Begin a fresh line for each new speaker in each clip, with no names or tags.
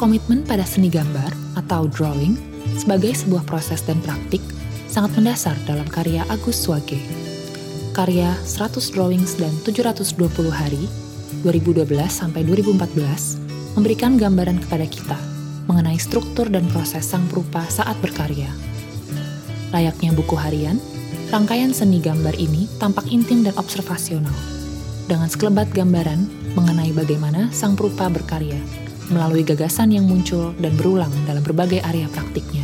Komitmen pada seni gambar atau drawing sebagai sebuah proses dan praktik sangat mendasar dalam karya Agus Swage. Karya 100 Drawings dan 720 Hari 2012 sampai 2014 memberikan gambaran kepada kita mengenai struktur dan proses sang perupa saat berkarya. Layaknya buku harian, rangkaian seni gambar ini tampak intim dan observasional, dengan sekelebat gambaran mengenai bagaimana sang perupa berkarya melalui gagasan yang muncul dan berulang dalam berbagai area praktiknya.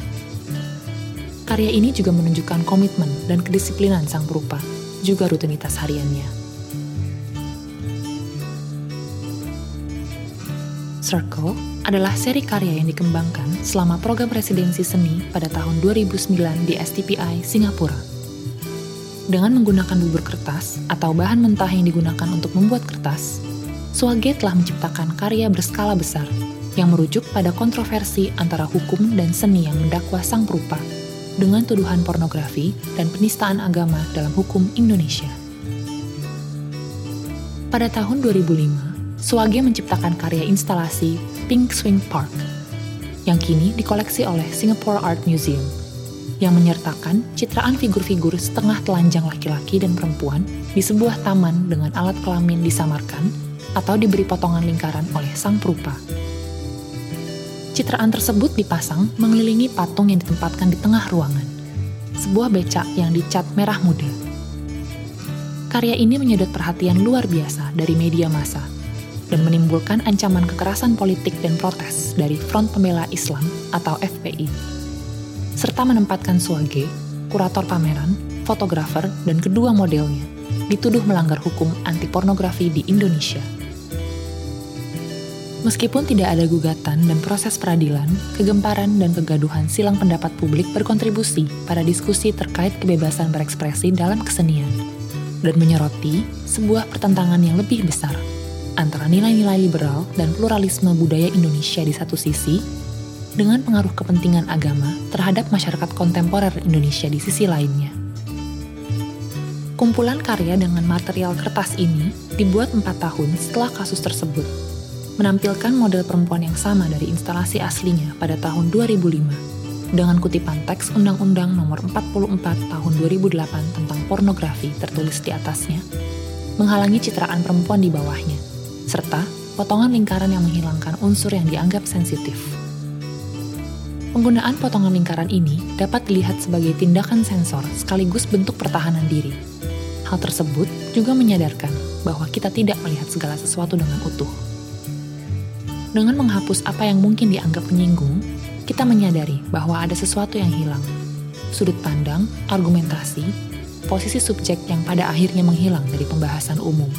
Karya ini juga menunjukkan komitmen dan kedisiplinan sang perupa, juga rutinitas hariannya. Circle adalah seri karya yang dikembangkan selama program residensi seni pada tahun 2009 di STPI, Singapura. Dengan menggunakan bubur kertas atau bahan mentah yang digunakan untuk membuat kertas, Swage telah menciptakan karya berskala besar yang merujuk pada kontroversi antara hukum dan seni yang mendakwa sang perupa dengan tuduhan pornografi dan penistaan agama dalam hukum Indonesia. Pada tahun 2005, Swage menciptakan karya instalasi Pink Swing Park yang kini dikoleksi oleh Singapore Art Museum yang menyertakan citraan figur-figur setengah telanjang laki-laki dan perempuan di sebuah taman dengan alat kelamin disamarkan atau diberi potongan lingkaran oleh sang perupa. Citraan tersebut dipasang mengelilingi patung yang ditempatkan di tengah ruangan, sebuah becak yang dicat merah muda. Karya ini menyedot perhatian luar biasa dari media massa dan menimbulkan ancaman kekerasan politik dan protes dari Front Pembela Islam atau FPI, serta menempatkan Suage, kurator pameran, fotografer, dan kedua modelnya dituduh melanggar hukum anti pornografi di Indonesia. Meskipun tidak ada gugatan dan proses peradilan, kegemparan dan kegaduhan silang pendapat publik berkontribusi pada diskusi terkait kebebasan berekspresi dalam kesenian dan menyoroti sebuah pertentangan yang lebih besar antara nilai-nilai liberal dan pluralisme budaya Indonesia di satu sisi dengan pengaruh kepentingan agama terhadap masyarakat kontemporer Indonesia di sisi lainnya. Kumpulan karya dengan material kertas ini dibuat empat tahun setelah kasus tersebut menampilkan model perempuan yang sama dari instalasi aslinya pada tahun 2005 dengan kutipan teks Undang-Undang Nomor 44 Tahun 2008 tentang pornografi tertulis di atasnya, menghalangi citraan perempuan di bawahnya, serta potongan lingkaran yang menghilangkan unsur yang dianggap sensitif. Penggunaan potongan lingkaran ini dapat dilihat sebagai tindakan sensor sekaligus bentuk pertahanan diri. Hal tersebut juga menyadarkan bahwa kita tidak melihat segala sesuatu dengan utuh. Dengan menghapus apa yang mungkin dianggap menyinggung, kita menyadari bahwa ada sesuatu yang hilang. Sudut pandang, argumentasi, posisi subjek yang pada akhirnya menghilang dari pembahasan umum.